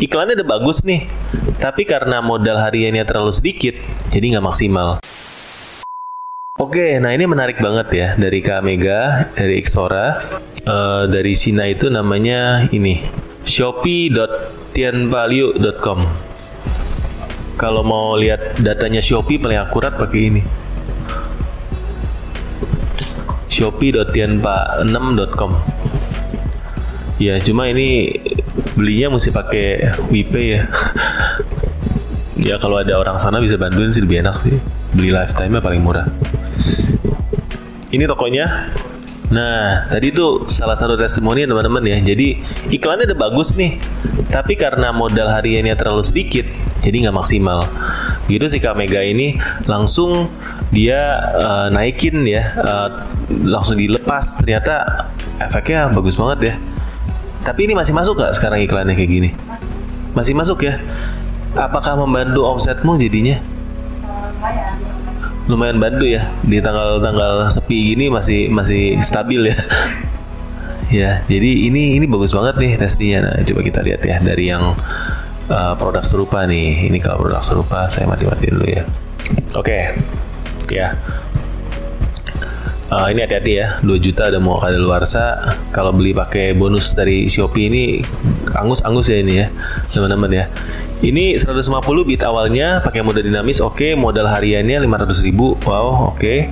iklannya udah bagus nih, tapi karena modal hariannya terlalu sedikit, jadi nggak maksimal. Oke, nah ini menarik banget ya dari Kak Mega, dari Xora, uh, dari Sina itu namanya ini shopee.tianvalue.com. Kalau mau lihat datanya Shopee paling akurat pakai ini. shopee.tianpa6.com. Ya, cuma ini belinya mesti pakai WePay ya. ya kalau ada orang sana bisa bantuin sih lebih enak sih. Beli lifetime paling murah. Ini tokonya. Nah, tadi itu salah satu testimoni teman-teman ya. Jadi iklannya udah bagus nih, tapi karena modal hariannya terlalu sedikit, jadi nggak maksimal. Gitu sih Kak Mega ini langsung dia uh, naikin ya, uh, langsung dilepas. Ternyata efeknya bagus banget ya. Tapi ini masih masuk gak sekarang iklannya kayak gini? Masih masuk ya? Apakah membantu omsetmu jadinya? lumayan bantu ya di tanggal-tanggal sepi gini masih masih stabil ya. ya, jadi ini ini bagus banget nih tesnya. Nah, coba kita lihat ya dari yang uh, produk serupa nih. Ini kalau produk serupa saya mati-mati dulu ya. Oke. Okay. Ya. Uh, ini hati-hati ya, 2 juta ada mau kada luarsa. Kalau beli pakai bonus dari Shopee ini angus-angus ya ini ya, teman-teman ya. Ini 150 bit awalnya pakai mode dinamis, oke. Okay. Modal hariannya 500 ribu, wow, oke. Okay.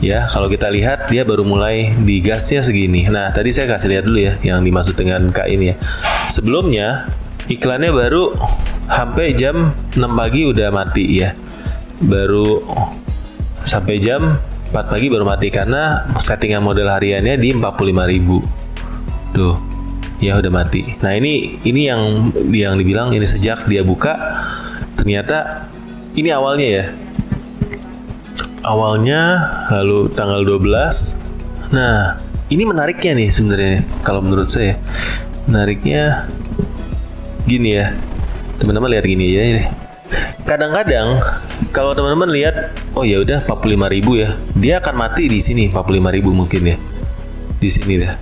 Ya, kalau kita lihat dia baru mulai di gasnya segini. Nah, tadi saya kasih lihat dulu ya yang dimaksud dengan K ini ya. Sebelumnya iklannya baru sampai jam 6 pagi udah mati ya. Baru sampai jam 4 pagi baru mati karena settingan model hariannya di 45.000. Tuh. Ya udah mati. Nah, ini ini yang yang dibilang ini sejak dia buka ternyata ini awalnya ya. Awalnya lalu tanggal 12. Nah, ini menariknya nih sebenarnya kalau menurut saya. Menariknya gini ya. Teman-teman lihat gini ya ini kadang-kadang kalau teman-teman lihat oh ya udah 45 ribu ya. Dia akan mati di sini 45 ribu mungkin ya. Di sini dah.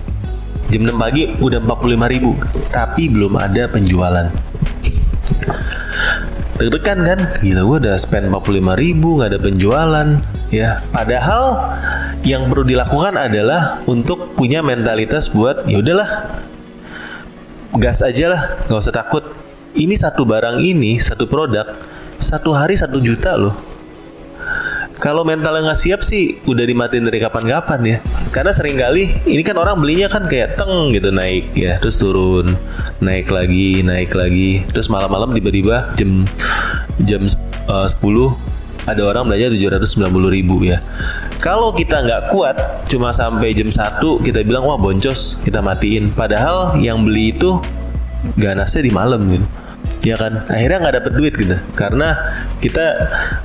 Jam 6 pagi udah 45 ribu. Tapi belum ada penjualan. Deg-degan kan? Gila gue udah spend 45 ribu nggak ada penjualan ya. Padahal yang perlu dilakukan adalah untuk punya mentalitas buat ya udahlah gas aja lah nggak usah takut. Ini satu barang ini satu produk satu hari satu juta loh kalau mentalnya nggak siap sih udah dimatiin dari kapan-kapan ya. Karena sering kali ini kan orang belinya kan kayak teng gitu naik ya terus turun naik lagi naik lagi. Terus malam-malam tiba-tiba jam jam uh, 10 ada orang belanja 790 ribu ya. Kalau kita nggak kuat cuma sampai jam 1 kita bilang wah boncos kita matiin. Padahal yang beli itu ganasnya di malam gitu ya kan? Akhirnya nggak dapet duit gitu. Karena kita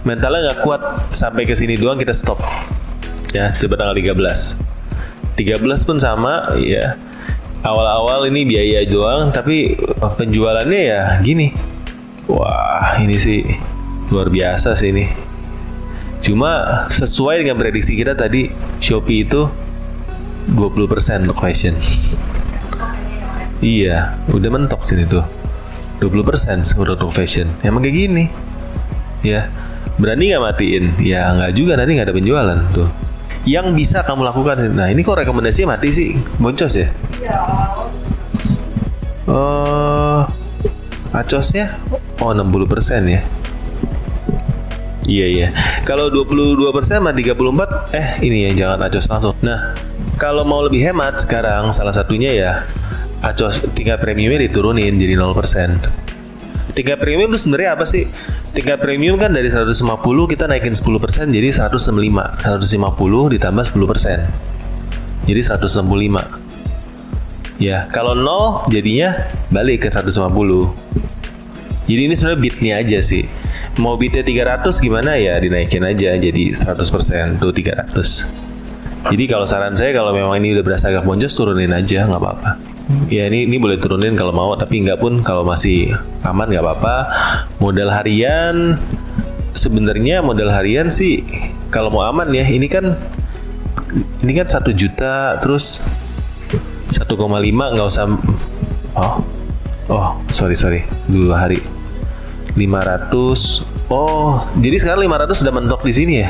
mentalnya nggak kuat. Sampai ke sini doang kita stop. Ya coba tanggal 13 13 pun sama ya awal-awal ini biaya doang tapi penjualannya ya gini. Wah ini sih luar biasa sih ini. Cuma sesuai dengan prediksi kita tadi Shopee itu 20% question iya udah mentok sini tuh 20% untuk fashion. Emang kayak gini. Ya berani nggak matiin? Ya nggak juga nanti nggak ada penjualan tuh. Yang bisa kamu lakukan nah ini kok rekomendasi mati sih? Boncos ya? Uh, acosnya? Oh 60% ya? Iya iya. Kalau 22% sama 34 eh ini ya jangan acos langsung. Nah, kalau mau lebih hemat sekarang salah satunya ya acos tingkat premiumnya diturunin jadi 0%. Tingkat premium itu sebenarnya apa sih? Tingkat premium kan dari 150 kita naikin 10% jadi 165. 150 ditambah 10%. Jadi 165. Ya, kalau 0 jadinya balik ke 150. Jadi ini sebenarnya bitnya aja sih. Mau bitnya 300 gimana ya dinaikin aja jadi 100% tuh 300. Jadi kalau saran saya kalau memang ini udah berasa agak boncos turunin aja nggak apa-apa ya ini ini boleh turunin kalau mau tapi nggak pun kalau masih aman nggak apa-apa modal harian sebenarnya modal harian sih kalau mau aman ya ini kan ini kan satu juta terus 1,5 nggak usah oh Oh, sorry sorry, dua hari. 500. Oh, jadi sekarang 500 sudah mentok di sini ya?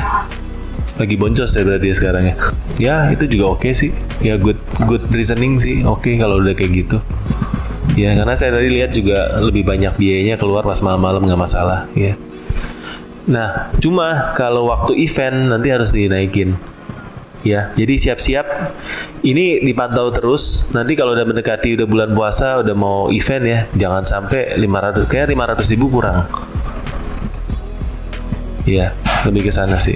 Lagi boncos ya berarti ya sekarang ya. Ya, itu juga oke okay sih. Ya good good reasoning sih. Oke okay, kalau udah kayak gitu. Ya, karena saya tadi lihat juga lebih banyak biayanya keluar pas malam-malam nggak masalah ya. Nah, cuma kalau waktu event nanti harus dinaikin ya jadi siap-siap ini dipantau terus nanti kalau udah mendekati udah bulan puasa udah mau event ya jangan sampai 500 kayak 500 ribu kurang ya lebih ke sana sih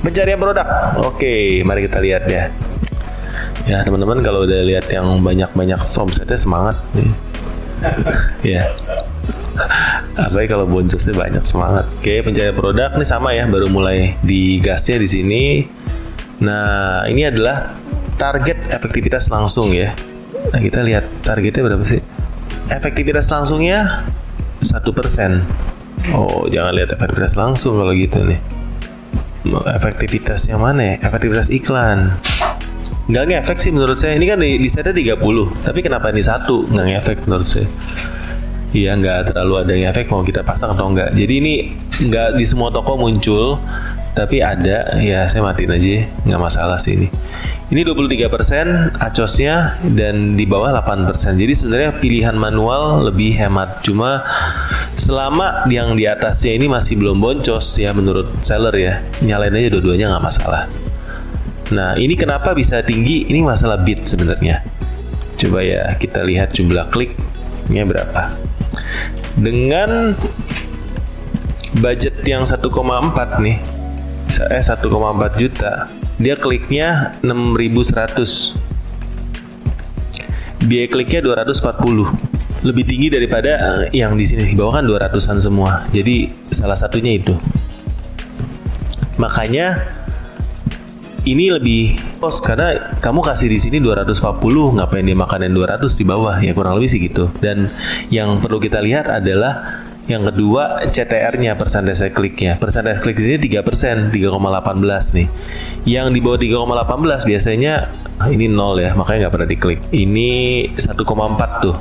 pencarian produk oke mari kita lihat ya ya teman-teman kalau udah lihat yang banyak-banyak omsetnya semangat nih ya apa kalau boncosnya banyak semangat oke pencarian produk nih sama ya baru mulai di gasnya di sini Nah, ini adalah target efektivitas langsung ya. Nah, kita lihat targetnya berapa sih? Efektivitas langsungnya satu persen. Oh, jangan lihat efektivitas langsung kalau gitu nih. Efektivitas yang mana ya? Efektivitas iklan. Nggak ngefek sih menurut saya. Ini kan di, di setnya 30. Tapi kenapa ini satu? Nggak ngefek menurut saya. Iya nggak terlalu ada efek mau kita pasang atau enggak. Jadi ini nggak di semua toko muncul, tapi ada ya saya matiin aja nggak masalah sih ini ini 23% acosnya dan di bawah 8% jadi sebenarnya pilihan manual lebih hemat cuma selama yang di atasnya ini masih belum boncos ya menurut seller ya nyalain aja dua-duanya nggak masalah. Nah ini kenapa bisa tinggi? Ini masalah bit sebenarnya. Coba ya kita lihat jumlah kliknya berapa. Dengan budget yang 1,4 nih eh 1,4 juta dia kliknya 6100 biaya kliknya 240 lebih tinggi daripada eh, yang di sini di bawah kan 200-an semua jadi salah satunya itu makanya ini lebih pos karena kamu kasih di sini 240 ngapain dia makanan 200 di bawah ya kurang lebih sih gitu dan yang perlu kita lihat adalah yang kedua CTR-nya persentase kliknya. Persentase klik ini 3%, 3,18 nih. Yang di bawah 3,18 biasanya ah, ini nol ya, makanya nggak pernah diklik. Ini 1,4 tuh.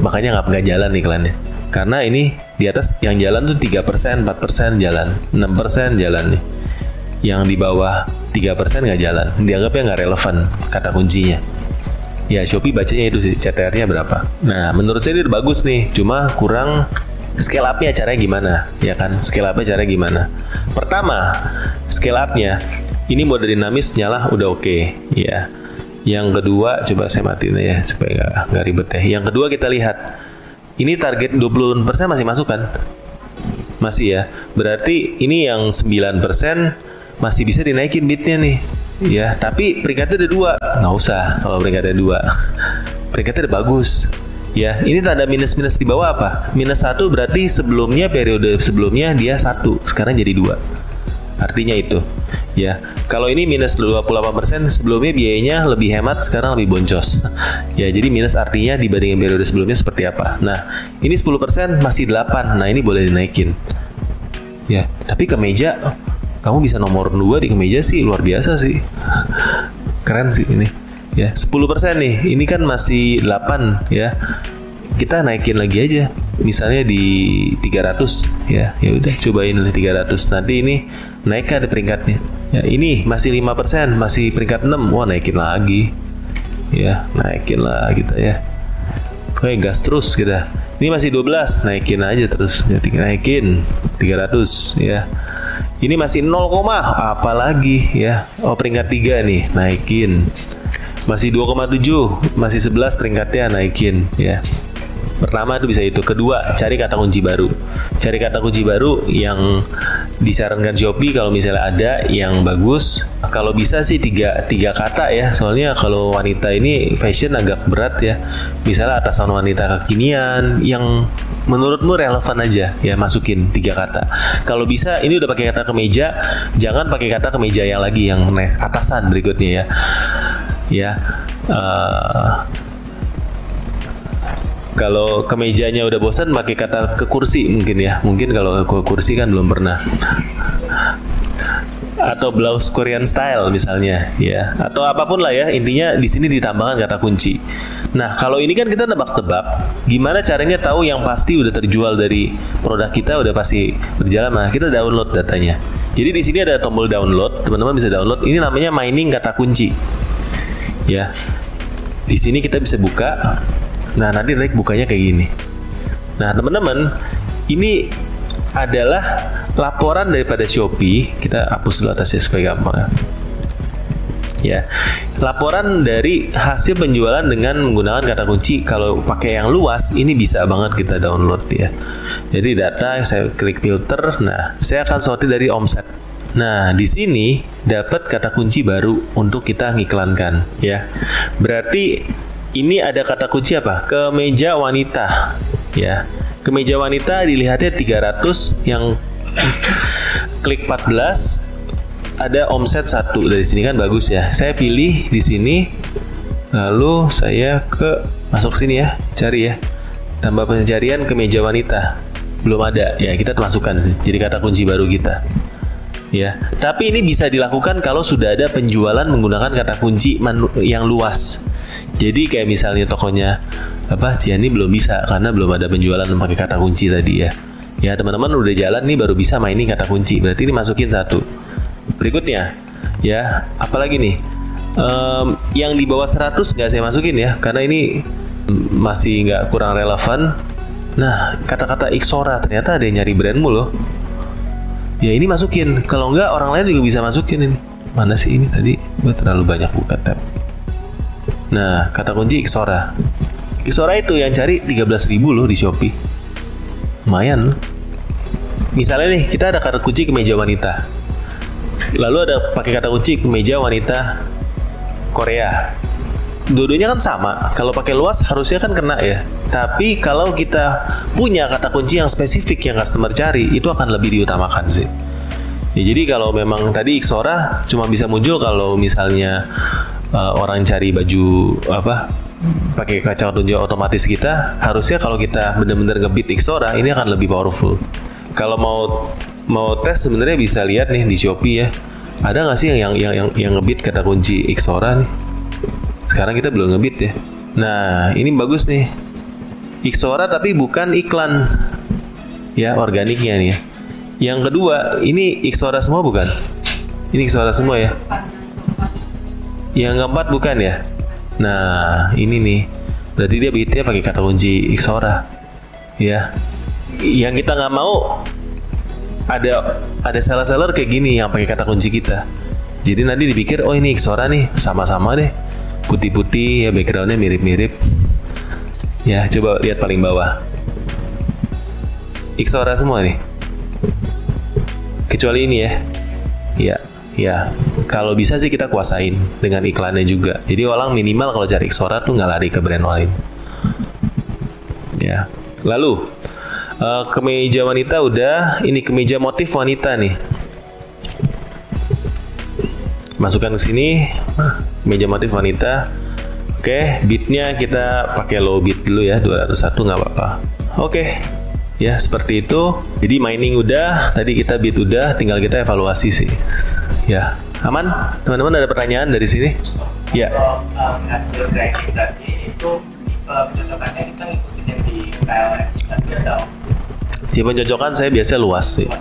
Makanya nggak nggak jalan iklannya. Karena ini di atas yang jalan tuh 3%, 4% jalan, 6% jalan nih. Yang di bawah 3% nggak jalan. Dianggapnya nggak relevan kata kuncinya. Ya Shopee bacanya itu sih CTR-nya berapa. Nah menurut saya ini bagus nih, cuma kurang scale up-nya caranya gimana ya kan scale up-nya caranya gimana pertama scale up-nya ini mode dinamis nyala udah oke okay, ya yang kedua coba saya matiin ya supaya nggak nggak ribet ya. Yang kedua kita lihat. Ini target 20% masih masuk kan? Masih ya. Berarti ini yang 9% masih bisa dinaikin bitnya nih. Ya tapi peringkatnya ada dua. Nggak usah kalau peringkatnya dua. Peringkatnya udah bagus. Ya, ini tanda minus-minus di bawah apa? Minus satu berarti sebelumnya periode sebelumnya dia satu, sekarang jadi dua. Artinya itu. Ya, kalau ini minus 28% sebelumnya biayanya lebih hemat, sekarang lebih boncos. ya, jadi minus artinya dibandingin periode sebelumnya seperti apa. Nah, ini 10% masih 8. Nah, ini boleh dinaikin. Ya, tapi kemeja kamu bisa nomor 2 di kemeja sih luar biasa sih. Keren sih ini ya 10% nih ini kan masih 8 ya kita naikin lagi aja misalnya di 300 ya ya udah cobain 300 nanti ini naik ada peringkatnya ya ini masih 5% masih peringkat 6 wah naikin lagi. Ya naikin lah kita ya. Oke gas terus kita ini masih 12 naikin aja terus. Ya, naikin 300 ya. Ini masih 0, apalagi ya. Oh peringkat 3 nih naikin. Masih 2,7 masih 11 peringkatnya naikin ya pertama itu bisa itu. Kedua cari kata kunci baru. Cari kata kunci baru yang disarankan Shopee kalau misalnya ada yang bagus. Kalau bisa sih tiga tiga kata ya. Soalnya kalau wanita ini fashion agak berat ya. Misalnya atasan wanita kekinian yang menurutmu relevan aja ya masukin tiga kata. Kalau bisa ini udah pakai kata kemeja jangan pakai kata kemeja yang lagi yang atasan berikutnya ya. Ya uh, kalau kemejanya udah bosan pakai kata ke kursi mungkin ya. Mungkin kalau ke kursi kan belum pernah. Atau blouse Korean style misalnya ya. Atau apa pun lah ya intinya di sini ditambahkan kata kunci. Nah kalau ini kan kita tebak-tebak gimana caranya tahu yang pasti udah terjual dari produk kita udah pasti berjalan nah kita download datanya. Jadi di sini ada tombol download teman-teman bisa download. Ini namanya mining kata kunci. Ya. Di sini kita bisa buka nah nanti naik bukanya kayak gini nah teman-teman ini adalah laporan daripada Shopee. Kita hapus dulu atasnya supaya gampang ya. Ya, laporan dari hasil penjualan dengan menggunakan kata kunci kalau pakai yang luas ini bisa banget kita download ya. Jadi data saya klik filter, nah saya akan sortir dari omset. Nah, di sini dapat kata kunci baru untuk kita ngiklankan ya. Berarti ini ada kata kunci apa? Kemeja wanita. Ya. Kemeja wanita dilihatnya 300 yang klik 14 ada omset satu dari sini kan? Bagus ya. Saya pilih di sini lalu saya ke masuk sini ya cari ya. Tambah pencarian kemeja wanita. Belum ada. Ya kita masukkan jadi kata kunci baru kita. Ya. Tapi ini bisa dilakukan kalau sudah ada penjualan menggunakan kata kunci yang luas jadi kayak misalnya tokonya apa Ciani belum bisa karena belum ada penjualan pakai kata kunci tadi ya. Ya teman-teman udah jalan nih baru bisa mainin kata kunci. Berarti ini masukin satu. Berikutnya ya apalagi nih um, yang di bawah 100 nggak saya masukin ya karena ini masih nggak kurang relevan. Nah kata-kata Ixora ternyata ada yang nyari brandmu loh. Ya ini masukin. Kalau nggak orang lain juga bisa masukin ini. Mana sih ini tadi? Gue terlalu banyak buka tab. Nah, kata kunci Ixora. Isora itu yang cari 13 ribu loh di Shopee. Lumayan Misalnya nih, kita ada kata kunci kemeja wanita. Lalu ada pakai kata kunci kemeja wanita Korea. Dua-duanya kan sama. Kalau pakai luas harusnya kan kena ya. Tapi kalau kita punya kata kunci yang spesifik yang customer cari, itu akan lebih diutamakan sih. Ya, jadi kalau memang tadi Ixora cuma bisa muncul kalau misalnya uh, orang cari baju apa pakai kaca tunjuk otomatis kita harusnya kalau kita benar-benar ngebit Xora ini akan lebih powerful. Kalau mau mau tes sebenarnya bisa lihat nih di Shopee ya. Ada nggak sih yang yang yang yang ngebit kata kunci Xora nih? Sekarang kita belum ngebit ya. Nah, ini bagus nih. Xora tapi bukan iklan. Ya, organiknya nih ya. Yang kedua, ini Xora semua bukan? Ini Xora semua ya. Yang keempat bukan ya? Nah, ini nih. Berarti dia beatnya pakai kata kunci Xora. Ya. Yang kita nggak mau ada ada seller-seller kayak gini yang pakai kata kunci kita. Jadi nanti dipikir, oh ini Xora nih, sama-sama deh. Putih-putih ya backgroundnya mirip-mirip. Ya, coba lihat paling bawah. Xora semua nih. Kecuali ini ya. Ya, ya kalau bisa sih kita kuasain dengan iklannya juga. Jadi orang minimal kalau cari Xora tuh nggak lari ke brand lain. Ya. Lalu uh, kemeja wanita udah ini kemeja motif wanita nih. Masukkan ke sini meja motif wanita. Oke bitnya kita pakai low bit dulu ya 201 nggak apa-apa. Oke ya seperti itu. Jadi mining udah tadi kita bit udah tinggal kita evaluasi sih Ya, aman? Teman-teman ada pertanyaan dari sini? Ya. Kalau um, hasil training tadi itu pencocokannya kita ngikutin yang di KLS atau Di pencocokan saya biasa luas sih.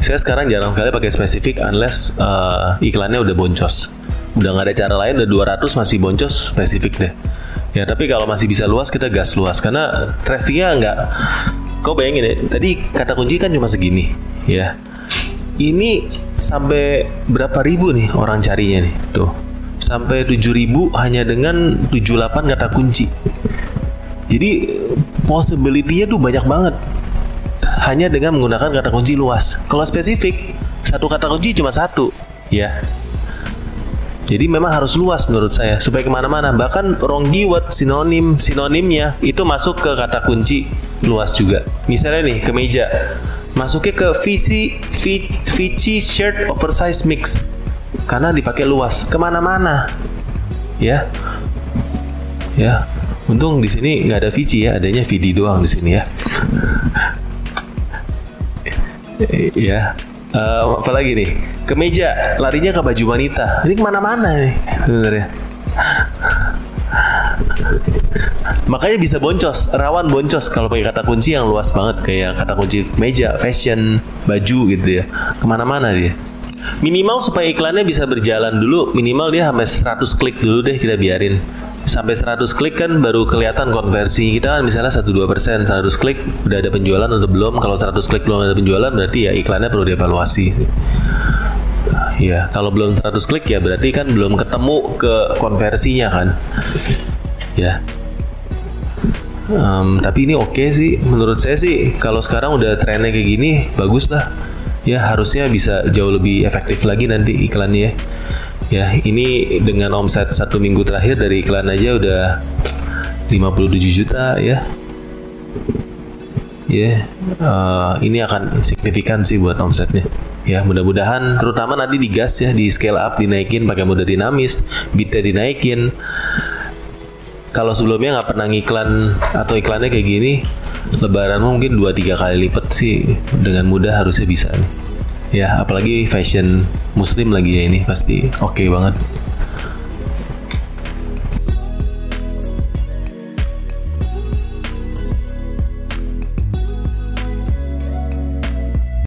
Saya sekarang jarang sekali pakai spesifik unless uh, iklannya udah boncos. Udah nggak ada cara lain, udah 200 masih boncos spesifik deh. Ya tapi kalau masih bisa luas kita gas luas karena trafficnya nggak. Kau bayangin ya, tadi kata kunci kan cuma segini, ya ini sampai berapa ribu nih orang carinya nih? Tuh. Sampai 7000 hanya dengan 78 kata kunci. Jadi possibility-nya tuh banyak banget. Hanya dengan menggunakan kata kunci luas. Kalau spesifik satu kata kunci cuma satu. Ya. Jadi memang harus luas menurut saya supaya ke mana-mana. Bahkan wrong keyword sinonim sinonimnya itu masuk ke kata kunci luas juga. Misalnya nih kemeja masuknya ke Vici Vici shirt oversize mix. Karena dipakai luas. Ke mana-mana. Ya. Ya. Untung di sini nggak ada Vici ya. Adanya Vidi doang di sini ya. Ya. Eh, apa lagi nih? Kemeja, larinya ke baju wanita. Ini ke mana-mana nih sebenarnya. Makanya bisa boncos, rawan boncos kalau pakai kata kunci yang luas banget kayak kata kunci meja, fashion, baju gitu ya. Ke mana-mana dia. Minimal supaya iklannya bisa berjalan dulu, minimal dia sampai 100 klik dulu deh kita biarin. Sampai 100 klik kan baru kelihatan konversi kita kan misalnya 1-2 persen 100 klik udah ada penjualan atau belum kalau 100 klik belum ada penjualan berarti ya iklannya perlu dievaluasi Ya, kalau belum 100 klik ya berarti kan belum ketemu ke konversinya kan. Ya. Em, tapi ini oke sih, menurut saya sih kalau sekarang udah trennya kayak gini bagus lah. Ya harusnya bisa jauh lebih efektif lagi nanti iklannya. ya. Ya ini dengan omset satu minggu terakhir dari iklan aja udah 57 juta ya. Ya, eh, ini akan signifikan sih buat omsetnya. Ya, mudah-mudahan terutama nanti di gas ya, di scale up, dinaikin pakai mode dinamis, bitnya dinaikin. Kalau sebelumnya nggak pernah ngiklan atau iklannya kayak gini, lebaran mungkin 2-3 kali lipat sih dengan mudah harusnya bisa nih. Ya, apalagi fashion muslim lagi ya ini pasti oke banget.